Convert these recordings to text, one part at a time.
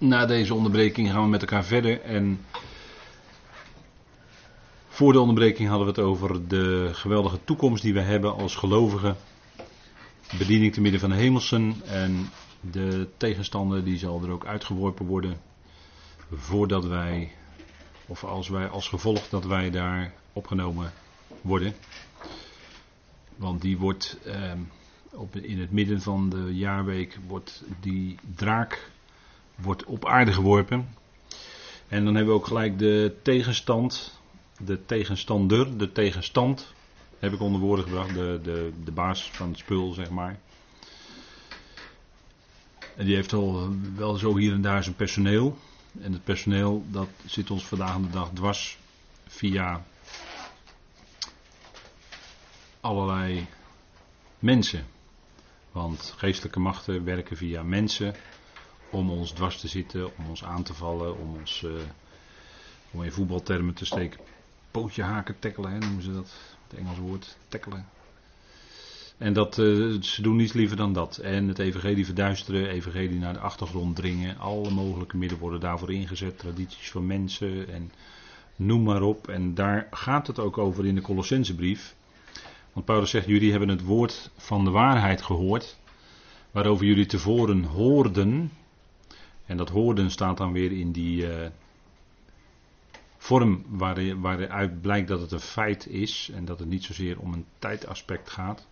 Na deze onderbreking gaan we met elkaar verder. En voor de onderbreking hadden we het over de geweldige toekomst die we hebben als gelovigen. Bediening te midden van de hemelsen. En de tegenstander die zal er ook uitgeworpen worden. Voordat wij, of als wij als gevolg dat wij daar opgenomen worden. Want die wordt eh, op, in het midden van de jaarweek wordt die draak wordt op aarde geworpen. En dan hebben we ook gelijk de tegenstand, de tegenstander, de tegenstand, heb ik onder woorden gebracht, de, de, de baas van het spul, zeg maar. En die heeft al wel zo hier en daar zijn personeel. En het personeel dat zit ons vandaag de dag dwars via allerlei mensen. Want geestelijke machten werken via mensen om ons dwars te zitten, om ons aan te vallen, om ons, uh, om in voetbaltermen te steken, pootje haken, tackelen, hè, noemen ze dat, het Engelse woord, tackelen. En dat, uh, ze doen niets liever dan dat. En het evangelie verduisteren, evangelie naar de achtergrond dringen. Alle mogelijke middelen worden daarvoor ingezet. Tradities van mensen en noem maar op. En daar gaat het ook over in de Colossensebrief. Want Paulus zegt, jullie hebben het woord van de waarheid gehoord. Waarover jullie tevoren hoorden. En dat hoorden staat dan weer in die uh, vorm waar, waaruit blijkt dat het een feit is. En dat het niet zozeer om een tijdaspect gaat.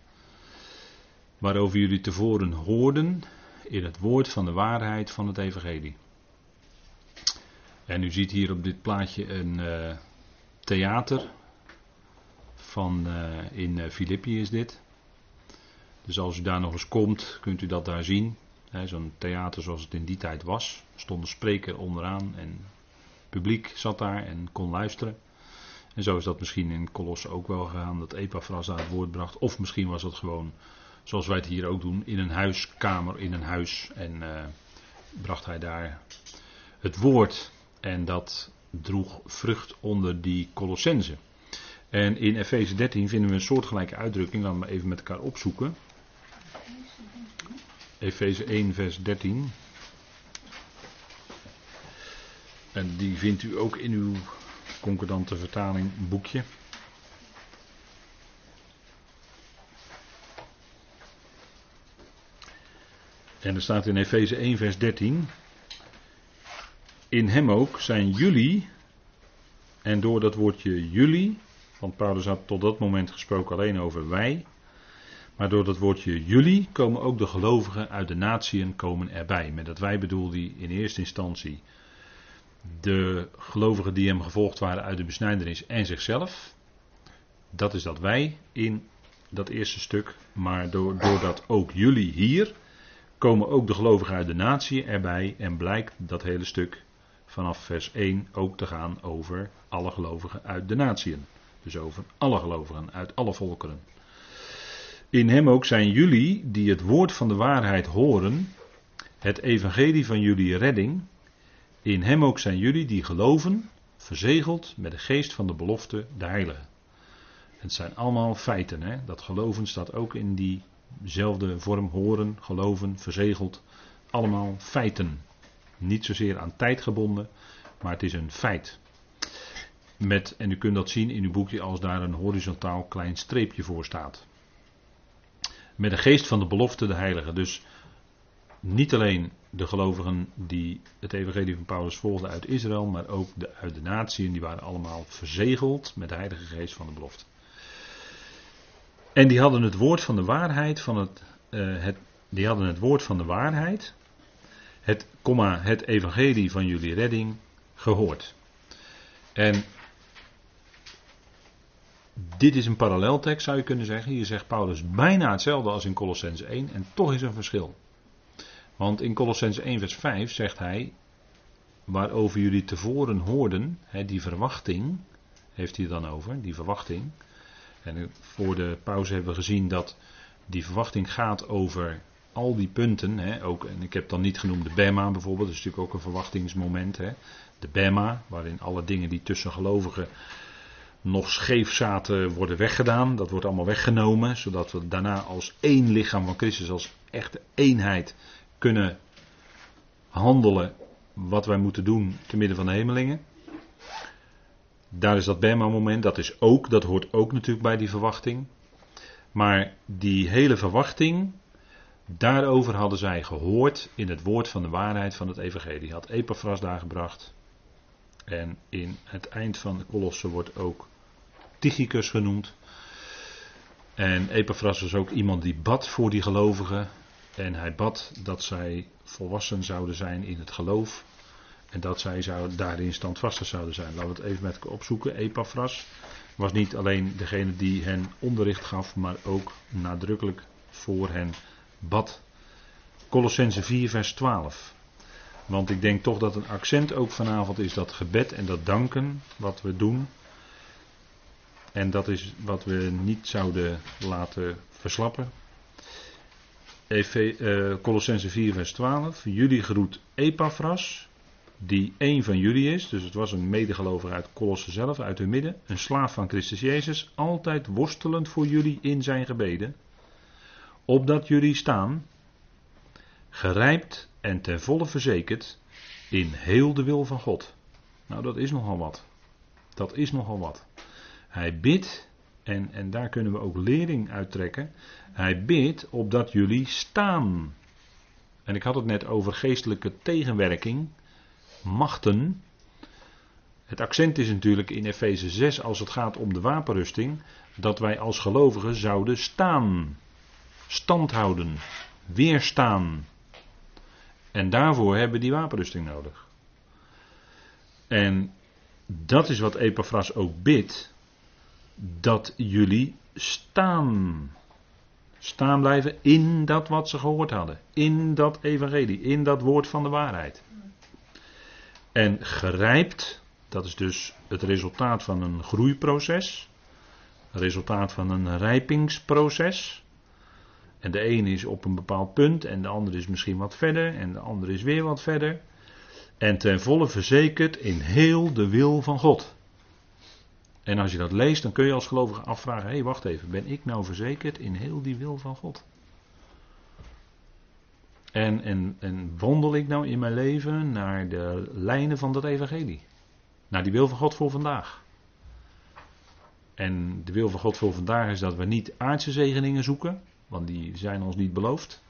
Waarover jullie tevoren hoorden in het woord van de waarheid van het evangelie. En u ziet hier op dit plaatje een uh, theater. Van, uh, in Filippi is dit. Dus als u daar nog eens komt, kunt u dat daar zien. Zo'n theater zoals het in die tijd was. Stond een spreker onderaan en het publiek zat daar en kon luisteren. En zo is dat misschien in Colosse ook wel gegaan, dat Epaphras daar het woord bracht. Of misschien was het gewoon, zoals wij het hier ook doen, in een huiskamer, in een huis. En uh, bracht hij daar het woord. En dat droeg vrucht onder die Colossense. En in Efeze 13 vinden we een soortgelijke uitdrukking, laten we even met elkaar opzoeken. Efeze 1, vers 13. En die vindt u ook in uw concordante vertaling boekje. En er staat in Efeze 1, vers 13. In hem ook zijn jullie, en door dat woordje jullie, want Paulus had tot dat moment gesproken alleen over wij, maar door dat woordje jullie komen ook de gelovigen uit de natieën komen erbij. Met dat wij bedoel die in eerste instantie de gelovigen die hem gevolgd waren uit de besnijdenis en zichzelf. Dat is dat wij in dat eerste stuk. Maar doordat ook jullie hier komen ook de gelovigen uit de natie erbij en blijkt dat hele stuk vanaf vers 1 ook te gaan over alle gelovigen uit de natieën. Dus over alle gelovigen uit alle volkeren. In hem ook zijn jullie die het woord van de waarheid horen, het evangelie van jullie redding. In hem ook zijn jullie die geloven, verzegeld met de geest van de belofte, de heilige. Het zijn allemaal feiten. Hè? Dat geloven staat ook in diezelfde vorm. Horen, geloven, verzegeld. Allemaal feiten. Niet zozeer aan tijd gebonden, maar het is een feit. Met, en u kunt dat zien in uw boekje als daar een horizontaal klein streepje voor staat. Met de geest van de belofte, de heilige. Dus niet alleen de gelovigen die het evangelie van Paulus volgden uit Israël, maar ook de, uit de natieën, die waren allemaal verzegeld met de heilige geest van de belofte. En die hadden het woord van de waarheid van het, uh, het die hadden het woord van de waarheid, het, het evangelie van jullie redding gehoord. En dit is een paralleltekst, zou je kunnen zeggen. Hier zegt Paulus bijna hetzelfde als in Colossens 1 en toch is er een verschil. Want in Colossens 1 vers 5 zegt hij, waarover jullie tevoren hoorden, hè, die verwachting, heeft hij dan over, die verwachting. En voor de pauze hebben we gezien dat die verwachting gaat over al die punten. Hè, ook, en ik heb dan niet genoemd de Bema bijvoorbeeld, dat is natuurlijk ook een verwachtingsmoment. Hè. De Bema, waarin alle dingen die tussen gelovigen nog scheef zaten worden weggedaan. Dat wordt allemaal weggenomen, zodat we daarna als één lichaam van Christus, als echte eenheid, kunnen handelen wat wij moeten doen te midden van de hemelingen. Daar is dat Bema-moment, dat is ook, dat hoort ook natuurlijk bij die verwachting. Maar die hele verwachting, daarover hadden zij gehoord in het woord van de waarheid van het evangelie. Had Epaphras daar gebracht. En in het eind van de kolosse wordt ook Tychicus genoemd. En Epaphras was ook iemand die bad voor die gelovigen. En hij bad dat zij volwassen zouden zijn in het geloof. En dat zij zou, daarin standvastig zouden zijn. Laten we het even met elkaar opzoeken. Epaphras was niet alleen degene die hen onderricht gaf, maar ook nadrukkelijk voor hen bad. Colossense 4, vers 12. Want ik denk toch dat een accent ook vanavond is dat gebed en dat danken wat we doen. En dat is wat we niet zouden laten verslappen. Uh, Colossense 4, vers 12. Jullie groet Epaphras, die een van jullie is. Dus het was een medegelover uit Colosse zelf, uit hun midden. Een slaaf van Christus Jezus. Altijd worstelend voor jullie in zijn gebeden. Opdat jullie staan, gerijpt en ten volle verzekerd in heel de wil van God. Nou, dat is nogal wat. Dat is nogal wat. Hij bidt, en, en daar kunnen we ook lering uit trekken. Hij bidt opdat jullie staan. En ik had het net over geestelijke tegenwerking, machten. Het accent is natuurlijk in Efeze 6 als het gaat om de wapenrusting, dat wij als gelovigen zouden staan, stand houden, weerstaan. En daarvoor hebben die wapenrusting nodig. En dat is wat Epaphras ook bidt dat jullie staan. Staan blijven in dat wat ze gehoord hadden. In dat evangelie, in dat woord van de waarheid. En gerijpt, dat is dus het resultaat van een groeiproces. Resultaat van een rijpingsproces. En de ene is op een bepaald punt en de andere is misschien wat verder en de andere is weer wat verder. En ten volle verzekerd in heel de wil van God. En als je dat leest, dan kun je als gelovige afvragen: hé, hey, wacht even, ben ik nou verzekerd in heel die wil van God? En, en, en wandel ik nou in mijn leven naar de lijnen van dat evangelie? Naar die wil van God voor vandaag. En de wil van God voor vandaag is dat we niet aardse zegeningen zoeken, want die zijn ons niet beloofd.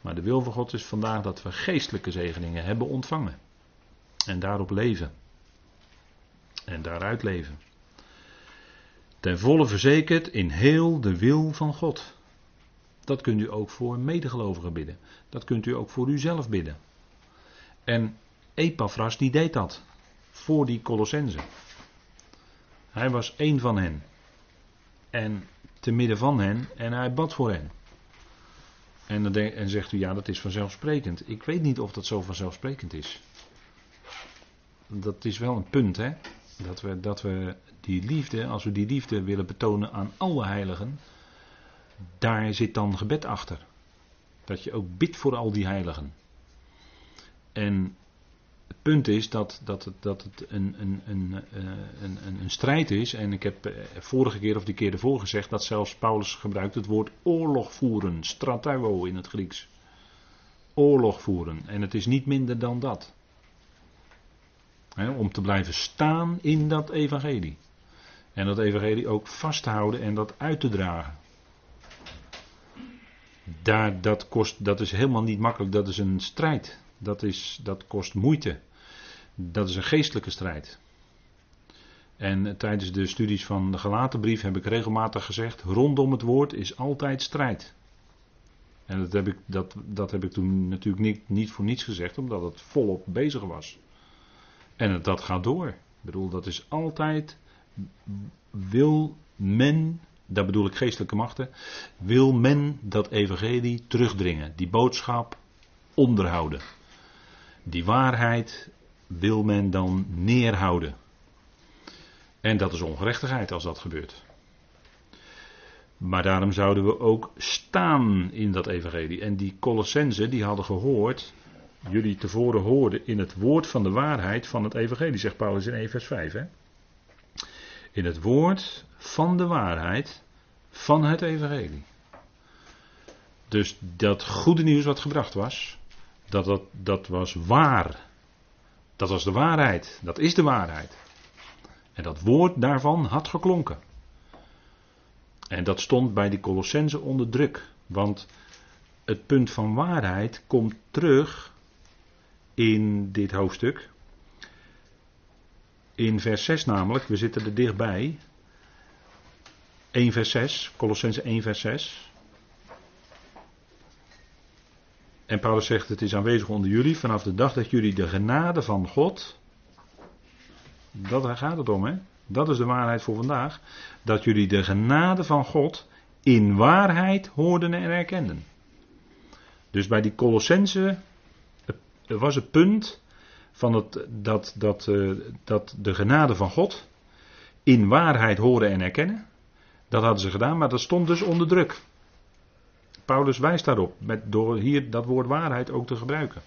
Maar de wil van God is vandaag dat we geestelijke zegeningen hebben ontvangen. En daarop leven en daaruit leven. Ten volle verzekerd in heel de wil van God. Dat kunt u ook voor medegelovigen bidden. Dat kunt u ook voor uzelf bidden. En Epaphras die deed dat. Voor die Colossense. Hij was één van hen. En te midden van hen. En hij bad voor hen. En dan en zegt u ja dat is vanzelfsprekend. Ik weet niet of dat zo vanzelfsprekend is. Dat is wel een punt hè. Dat we, dat we die liefde, als we die liefde willen betonen aan alle heiligen, daar zit dan gebed achter. Dat je ook bidt voor al die heiligen. En het punt is dat, dat het, dat het een, een, een, eh, een, een, strijd is. En ik heb eh, vorige keer of die keer ervoor gezegd dat zelfs Paulus gebruikt het woord oorlog voeren. Strateuo in het Grieks. Oorlog voeren. En het is niet minder dan dat om te blijven staan in dat evangelie. En dat evangelie ook vast te houden en dat uit te dragen. Daar, dat, kost, dat is helemaal niet makkelijk, dat is een strijd. Dat, is, dat kost moeite. Dat is een geestelijke strijd. En tijdens de studies van de gelaten brief heb ik regelmatig gezegd: rondom het woord is altijd strijd. En dat heb ik, dat, dat heb ik toen natuurlijk niet, niet voor niets gezegd, omdat het volop bezig was. En dat gaat door. Ik bedoel, dat is altijd. Wil men, daar bedoel ik geestelijke machten, wil men dat evangelie terugdringen, die boodschap onderhouden. Die waarheid wil men dan neerhouden. En dat is ongerechtigheid als dat gebeurt. Maar daarom zouden we ook staan in dat evangelie. En die Colossensen die hadden gehoord jullie tevoren hoorden in het woord van de waarheid van het evangelie, zegt Paulus in 1 vers 5. Hè? In het woord van de waarheid van het evangelie. Dus dat goede nieuws wat gebracht was, dat, dat, dat was waar. Dat was de waarheid. Dat is de waarheid. En dat woord daarvan had geklonken. En dat stond bij de Colossense onder druk. Want het punt van waarheid komt terug in dit hoofdstuk. In vers 6 namelijk, we zitten er dichtbij. 1 vers 6, Colossense 1 vers 6. En Paulus zegt: Het is aanwezig onder jullie vanaf de dag dat jullie de genade van God. Dat gaat het om, hè? Dat is de waarheid voor vandaag. Dat jullie de genade van God in waarheid hoorden en erkenden. Dus bij die Colossense was het punt van het, dat, dat, uh, dat de genade van God in waarheid horen en erkennen. Dat hadden ze gedaan, maar dat stond dus onder druk. Paulus wijst daarop, met, door hier dat woord waarheid ook te gebruiken.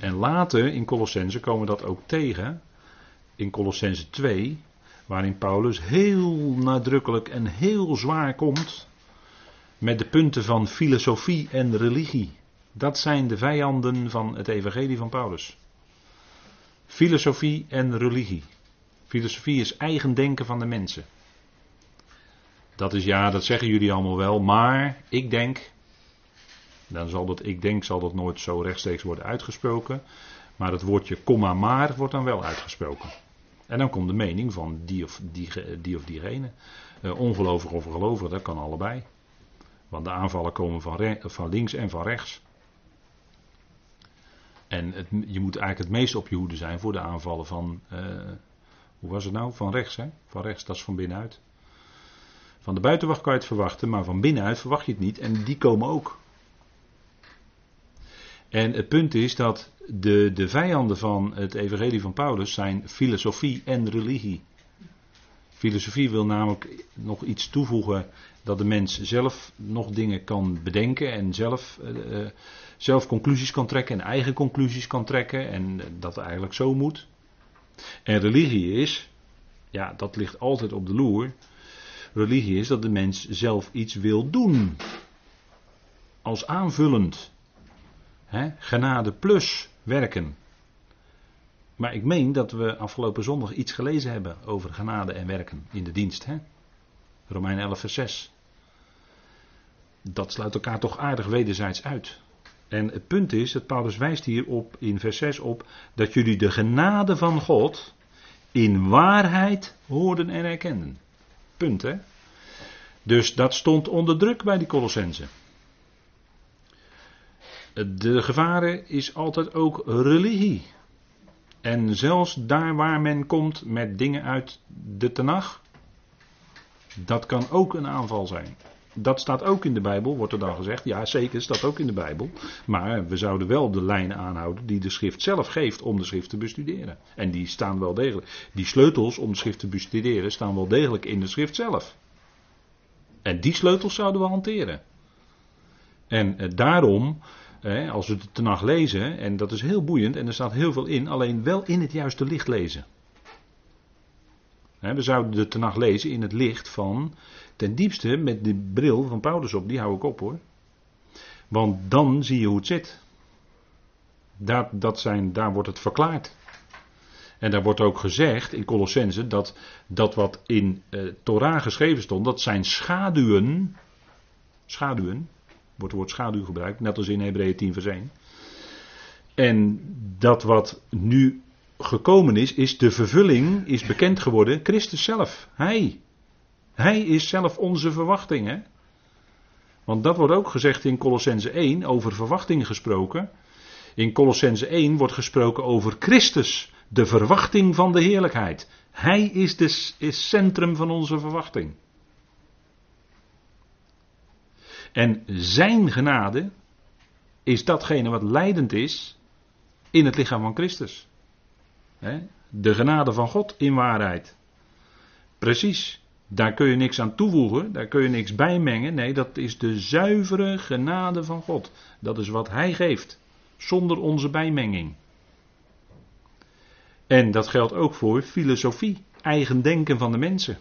En later in Colossense komen we dat ook tegen, in Colossense 2, waarin Paulus heel nadrukkelijk en heel zwaar komt met de punten van filosofie en religie. Dat zijn de vijanden van het evangelie van Paulus. Filosofie en religie. Filosofie is eigen denken van de mensen. Dat is ja, dat zeggen jullie allemaal wel, maar ik denk, dan zal dat ik denk zal dat nooit zo rechtstreeks worden uitgesproken, maar het woordje komma maar wordt dan wel uitgesproken. En dan komt de mening van die of, die, die of diegene. Uh, ongelovig of gelovig, dat kan allebei. Want de aanvallen komen van, van links en van rechts. En het, je moet eigenlijk het meest op je hoede zijn voor de aanvallen van. Uh, hoe was het nou? Van rechts, hè? Van rechts, dat is van binnenuit. Van de buitenwacht kan je het verwachten, maar van binnenuit verwacht je het niet. En die komen ook. En het punt is dat de, de vijanden van het evangelie van Paulus zijn filosofie en religie. Filosofie wil namelijk nog iets toevoegen dat de mens zelf nog dingen kan bedenken en zelf, uh, zelf conclusies kan trekken en eigen conclusies kan trekken en dat eigenlijk zo moet. En religie is, ja, dat ligt altijd op de loer. Religie is dat de mens zelf iets wil doen. Als aanvullend. Genade plus werken. Maar ik meen dat we afgelopen zondag iets gelezen hebben over genade en werken in de dienst. Romein 11 vers 6. Dat sluit elkaar toch aardig wederzijds uit. En het punt is, dat Paulus wijst hier op in vers 6 op, dat jullie de genade van God in waarheid hoorden en erkenden. Dus dat stond onder druk bij die Colossensen. De gevaren is altijd ook religie. En zelfs daar waar men komt met dingen uit de Tenach, dat kan ook een aanval zijn. Dat staat ook in de Bijbel, wordt er dan gezegd. Ja, zeker, staat ook in de Bijbel. Maar we zouden wel de lijnen aanhouden die de schrift zelf geeft om de schrift te bestuderen. En die staan wel degelijk. Die sleutels om de schrift te bestuderen staan wel degelijk in de schrift zelf. En die sleutels zouden we hanteren. En eh, daarom, eh, als we de nacht lezen, en dat is heel boeiend en er staat heel veel in, alleen wel in het juiste licht lezen. We zouden de Tenach lezen in het licht van, ten diepste met de bril van Paulus op, die hou ik op hoor. Want dan zie je hoe het zit. Daar, dat zijn, daar wordt het verklaard. En daar wordt ook gezegd in Colossense dat dat wat in uh, Torah geschreven stond, dat zijn schaduwen. Schaduwen, wordt het woord schaduw gebruikt, net als in Hebreeën 10 vers 1. En dat wat nu gekomen is, is de vervulling, is bekend geworden, Christus zelf. Hij. Hij is zelf onze verwachting. Hè? Want dat wordt ook gezegd in Colossense 1, over verwachtingen gesproken. In Colossense 1 wordt gesproken over Christus de verwachting van de heerlijkheid. Hij is het is centrum van onze verwachting. En zijn genade is datgene wat leidend is in het lichaam van Christus. De genade van God in waarheid. Precies. Daar kun je niks aan toevoegen, daar kun je niks bijmengen. Nee, dat is de zuivere genade van God. Dat is wat Hij geeft, zonder onze bijmenging. En dat geldt ook voor filosofie, eigen denken van de mensen.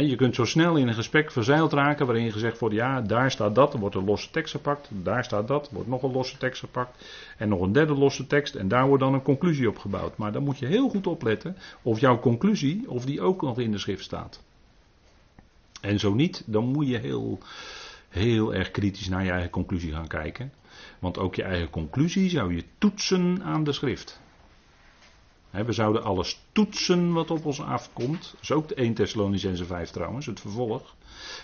Je kunt zo snel in een gesprek verzeild raken waarin je gezegd wordt, ja, daar staat dat, er wordt een losse tekst gepakt, daar staat dat, wordt nog een losse tekst gepakt en nog een derde losse tekst en daar wordt dan een conclusie op gebouwd. Maar dan moet je heel goed opletten of jouw conclusie, of die ook nog in de schrift staat. En zo niet, dan moet je heel, heel erg kritisch naar je eigen conclusie gaan kijken. Want ook je eigen conclusie zou je toetsen aan de schrift. We zouden alles toetsen wat op ons afkomt. Dat is ook de 1 Thessalonicense 5 trouwens, het vervolg.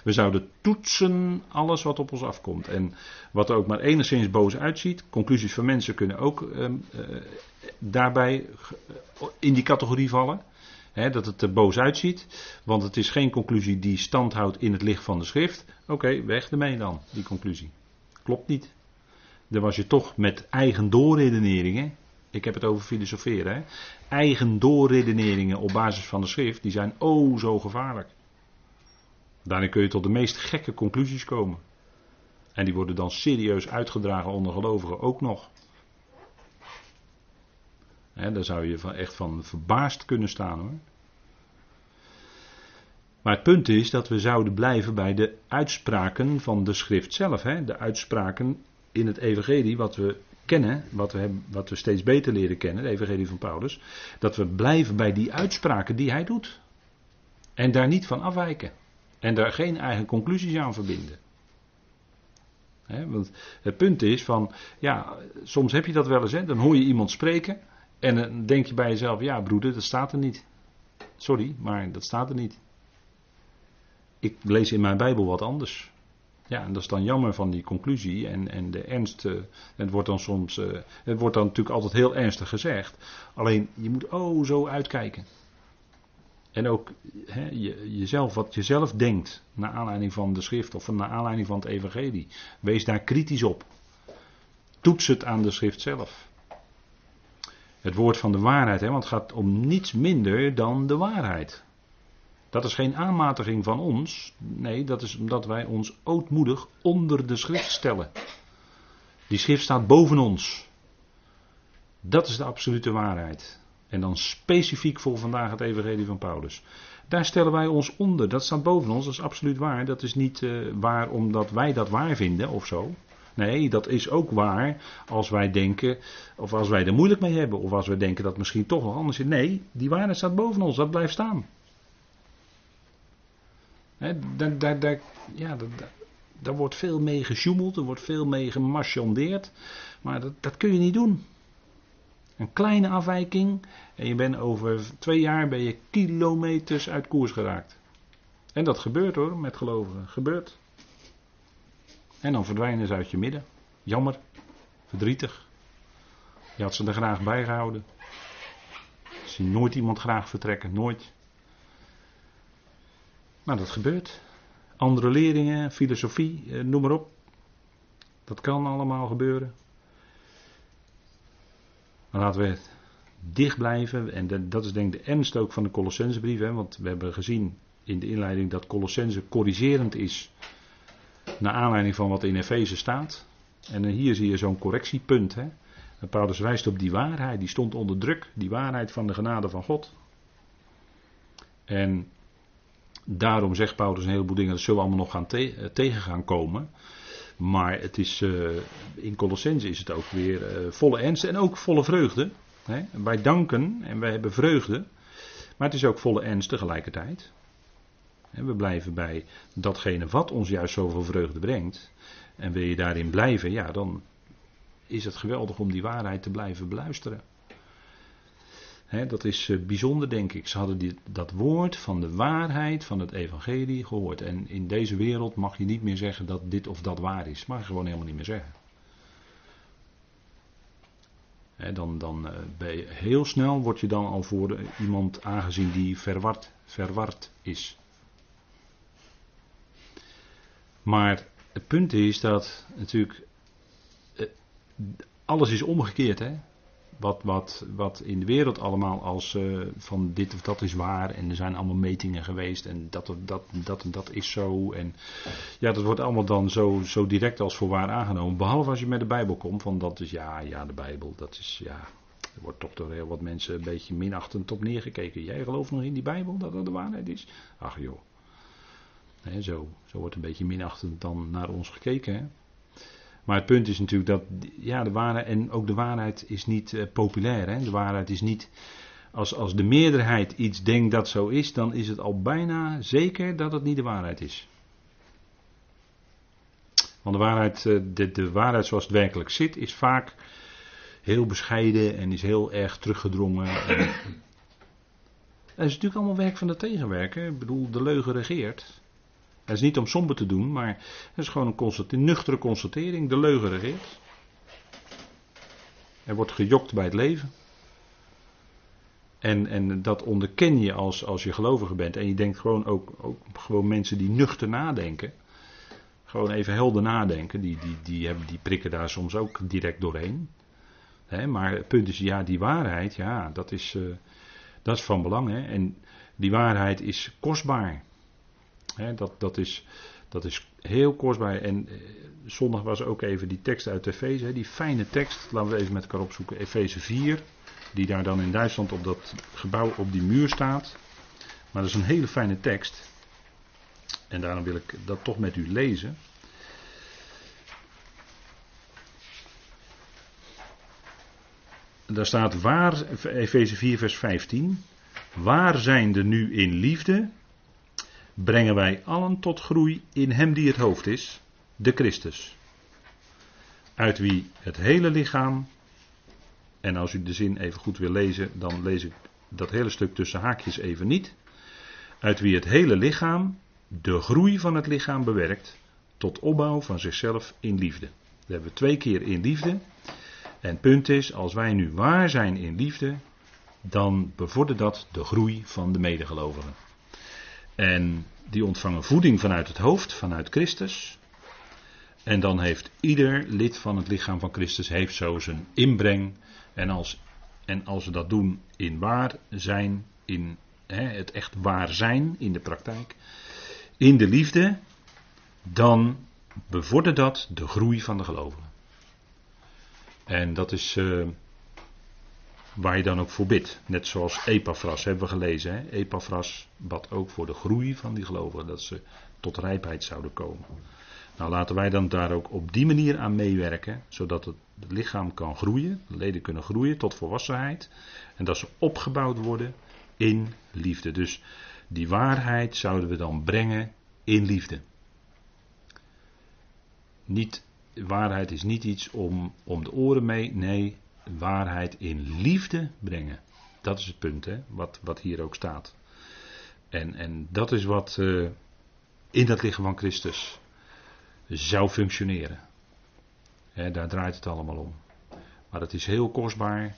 We zouden toetsen alles wat op ons afkomt. En wat er ook maar enigszins boos uitziet. Conclusies van mensen kunnen ook ehm, eh, daarbij in die categorie vallen dat het er boos uitziet. Want het is geen conclusie die stand houdt in het licht van de schrift. Oké, weg ermee dan, die conclusie. Klopt niet. Dan was je toch met eigen doorredeneringen. Ik heb het over filosoferen. Hè, eigen doorredeneringen op basis van de schrift. Die zijn oh zo gevaarlijk. Daarin kun je tot de meest gekke conclusies komen. En die worden dan serieus uitgedragen onder gelovigen ook nog. Daar zou je van, echt van verbaasd kunnen staan hoor. Maar het punt is dat we zouden blijven bij de uitspraken van de schrift zelf. Hè? De uitspraken in het evangelie wat we kennen, wat we, hebben, wat we steeds beter leren kennen, de evangelie van Paulus. Dat we blijven bij die uitspraken die hij doet. En daar niet van afwijken. En daar geen eigen conclusies aan verbinden. want het punt is van, ja, soms heb je dat wel eens, dan hoor je iemand spreken en dan denk je bij jezelf, ja broeder, dat staat er niet. Sorry, maar dat staat er niet. Ik lees in mijn Bijbel wat anders. Ja, en dat is dan jammer van die conclusie en, en de ernst. Uh, het wordt dan soms, uh, het wordt dan natuurlijk altijd heel ernstig gezegd. Alleen je moet oh zo uitkijken. En ook je, jezelf, wat je zelf denkt, naar aanleiding van de schrift of naar aanleiding van het evangelie. Wees daar kritisch op. Toets het aan de schrift zelf. Het woord van de waarheid, hè, want het gaat om niets minder dan de waarheid. Dat is geen aanmatiging van ons. Nee, dat is omdat wij ons ootmoedig onder de schrift stellen. Die schrift staat boven ons. Dat is de absolute waarheid. En dan specifiek voor vandaag het Evangelie van Paulus. Daar stellen wij ons onder. Dat staat boven ons. Dat is absoluut waar. Dat is niet uh, waar omdat wij dat waar vinden of zo. Nee, dat is ook waar als wij denken, of als wij er moeilijk mee hebben, of als wij denken dat misschien toch wel anders is. Nee, die waarheid staat boven ons, dat blijft staan. Daar, ja, daar, wordt veel mee gesjoemeld, er wordt veel mee gemarchandeerd, maar dat, dat kun je niet doen. Een kleine afwijking en je bent over twee jaar ben je kilometers uit koers geraakt. En dat gebeurt hoor, met gelovigen. Gebeurt. En dan verdwijnen ze uit je midden. Jammer. Verdrietig. Je had ze er graag bij gehouden. Zie nooit iemand graag vertrekken. Nooit. Maar dat gebeurt. Andere leerlingen, filosofie, eh, noem maar op. Dat kan allemaal gebeuren. Maar laten we dicht blijven. En dat is denk ik de ernst ook van de Colossensebrief. Want we hebben gezien in de inleiding dat Colossense corrigerend is naar aanleiding van wat in Efeze staat. En hier zie je zo'n correctiepunt. Hè? En Paulus wijst op die waarheid, die stond onder druk, die waarheid van de genade van God. En daarom zegt Paulus een heleboel dingen, dat zullen we allemaal nog gaan eh, tegen gaan komen. Maar het is, uh, in Colossense is het ook weer uh, volle ernst en ook volle vreugde. Hè? Wij danken en wij hebben vreugde. Maar het is ook volle ernst tegelijkertijd. We blijven bij datgene wat ons juist zoveel vreugde brengt. En wil je daarin blijven, ja, dan is het geweldig om die waarheid te blijven beluisteren. Dat is eh, bijzonder, denk ik. Ze hadden dat woord van de waarheid van het evangelie gehoord. En in deze wereld mag je niet meer zeggen dat dit of dat waar is. Mag je gewoon helemaal niet meer zeggen. dan dan uh, ben je, heel snel word je dan al voor iemand aangezien die verward, verward is. Maar het punt is dat natuurlijk eh, alles is omgekeerd. Hè? Wat, wat, wat in de wereld allemaal als uh, van dit of dat is waar en er zijn allemaal metingen geweest en dat dat, dat, dat is zo. En ja, dat wordt allemaal dan zo, zo direct als voor waar aangenomen. Behalve als je met de Bijbel komt, van dat is ja, ja, de Bijbel, dat is ja. Er wordt toch door heel wat mensen een beetje minachtend op neergekeken. Jij gelooft nog in die Bijbel dat dat de waarheid is? Ach joh. zo, zo wordt een beetje minachtend dan naar ons gekeken. Hè? Maar het punt is natuurlijk dat ja, de waarheid, en ook de waarheid is niet uh, populair. Hè? De waarheid is niet, als, als de meerderheid iets denkt dat zo is, dan is het al bijna zeker dat het niet de waarheid is. Want de waarheid, eh, de, de waarheid zoals het werkelijk zit, is vaak heel bescheiden en is heel erg teruggedrongen. En, dat is natuurlijk allemaal werk van de tegenwerker. Ik bedoel, de leugen regeert. Dat is niet om somber te doen, maar het is gewoon een, nuchtere constatering. De leugen regeert. Er wordt gejokt bij het leven. En, en dat onderken je als, als je gelovige bent. En je denkt gewoon ook, ook gewoon mensen die nuchter nadenken. Gewoon even helder nadenken. Die, die, die, hebben, die prikken daar soms ook direct doorheen. maar het punt is, ja, die waarheid, ja, dat is, uh, dat is van belang. Hè? En die waarheid is kostbaar. Dat, dat, is, dat is heel kostbaar. En uh, zondag was ook even die tekst uit Efeze, die fijne tekst. Laten we even met elkaar opzoeken. Efeze 4, die daar dan in Duitsland op dat gebouw op die muur staat. Maar dat is een hele fijne tekst. En daarom wil ik dat toch met u lezen. Daar staat waar, Efeze 4, vers 15. Waar zijn de nu in liefde, brengen wij allen tot groei in Hem die het hoofd is, de Christus. Uit wie het hele lichaam, en als u de zin even goed wil lezen, dan lees ik dat hele stuk tussen haakjes even niet. Uit wie het hele lichaam, de groei van het lichaam bewerkt tot opbouw van zichzelf in liefde. Dat hebben we twee keer in liefde. En punt is, als wij nu waar zijn in liefde, dan bevordert dat de groei van de medegelovigen. En die ontvangen voeding vanuit het hoofd, vanuit Christus. En dan heeft ieder lid van het lichaam van Christus heeft zo zijn inbreng. En als, en als we dat doen in waar zijn, in hè, het echt waar zijn in de praktijk, in de liefde, dan bevordert dat de groei van de gelovigen. En dat is uh, waar je dan ook voor bidt. Net zoals Epaphras hebben we gelezen. Hè? Epaphras bad ook voor de groei van die gelovigen. Dat ze tot rijpheid zouden komen. Nou laten wij dan daar ook op die manier aan meewerken. Zodat het lichaam kan groeien. De leden kunnen groeien tot volwassenheid. En dat ze opgebouwd worden in liefde. Dus die waarheid zouden we dan brengen in liefde. Niet, waarheid is niet iets om, om de oren mee, nee, waarheid in liefde brengen. Dat is het punt, hè, wat, wat hier ook staat. En, en dat is wat uh, in dat lichaam van Christus zou functioneren. daar draait het allemaal om. Maar het is heel kostbaar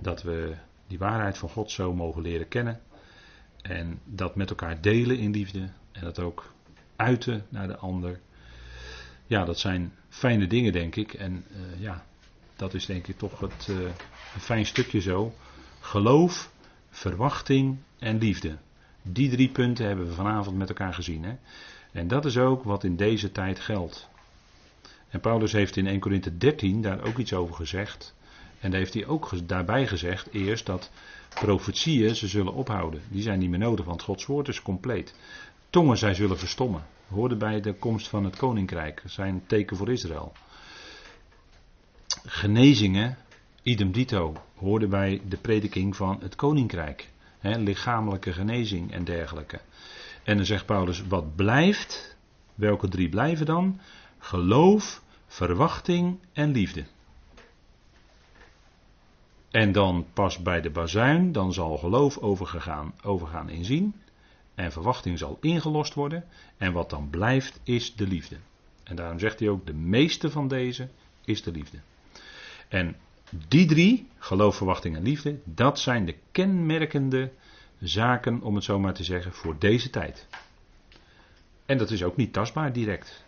dat we die waarheid van God zo mogen leren kennen. En dat met elkaar delen in liefde. En dat ook uiten naar de ander. Ja, dat zijn fijne dingen, denk ik. En uh, ja, dat is denk ik toch het, uh, een fijn stukje zo. Geloof, verwachting en liefde. Die drie punten hebben we vanavond met elkaar gezien. Hè? En dat is ook wat in deze tijd geldt. En Paulus heeft in 1 Corinthië 13 daar ook iets over gezegd. En daar heeft hij ook daarbij gezegd eerst dat profetieën ze zullen ophouden. Die zijn niet meer nodig, want Gods woord is compleet. Tongen zij zullen verstommen. Hoorde bij de komst van het koninkrijk. Zijn teken voor Israël. Genezingen, idem dito, hoorde bij de prediking van het koninkrijk. Lichamelijke genezing en dergelijke. En dan zegt Paulus, wat blijft? Welke drie blijven dan? Geloof, verwachting en liefde. En dan pas bij de bazuin, dan zal geloof overgegaan, overgaan in zien. En verwachting zal ingelost worden. En wat dan blijft is de liefde. En daarom zegt hij ook, de meeste van deze is de liefde. En die drie, geloof, verwachting en liefde, dat zijn de kenmerkende zaken, om het zo maar te zeggen, voor deze tijd. En dat is ook niet tastbaar direct.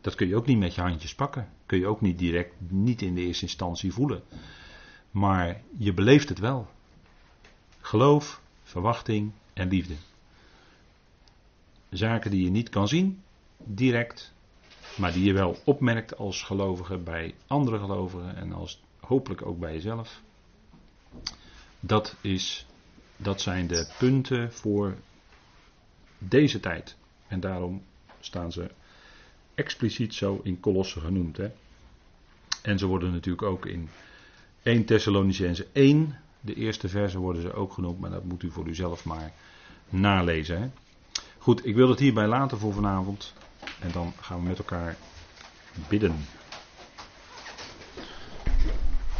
Dat kun je ook niet met je handjes pakken. Kun je ook niet direct, niet in de eerste instantie voelen. Maar je beleeft het wel. Geloof, verwachting en liefde. Zaken die je niet kan zien, direct, maar die je wel opmerkt als gelovige bij andere gelovigen en als hopelijk ook bij jezelf. Dat, is, dat zijn de punten voor deze tijd. En daarom staan ze expliciet zo in Kolossen genoemd. Hè? En ze worden natuurlijk ook in 1 Thessalonicense 1, de eerste verse worden ze ook genoemd, maar dat moet u voor uzelf maar nalezen. Hè? Goed, ik wil het hierbij laten voor vanavond. En dan gaan we met elkaar bidden.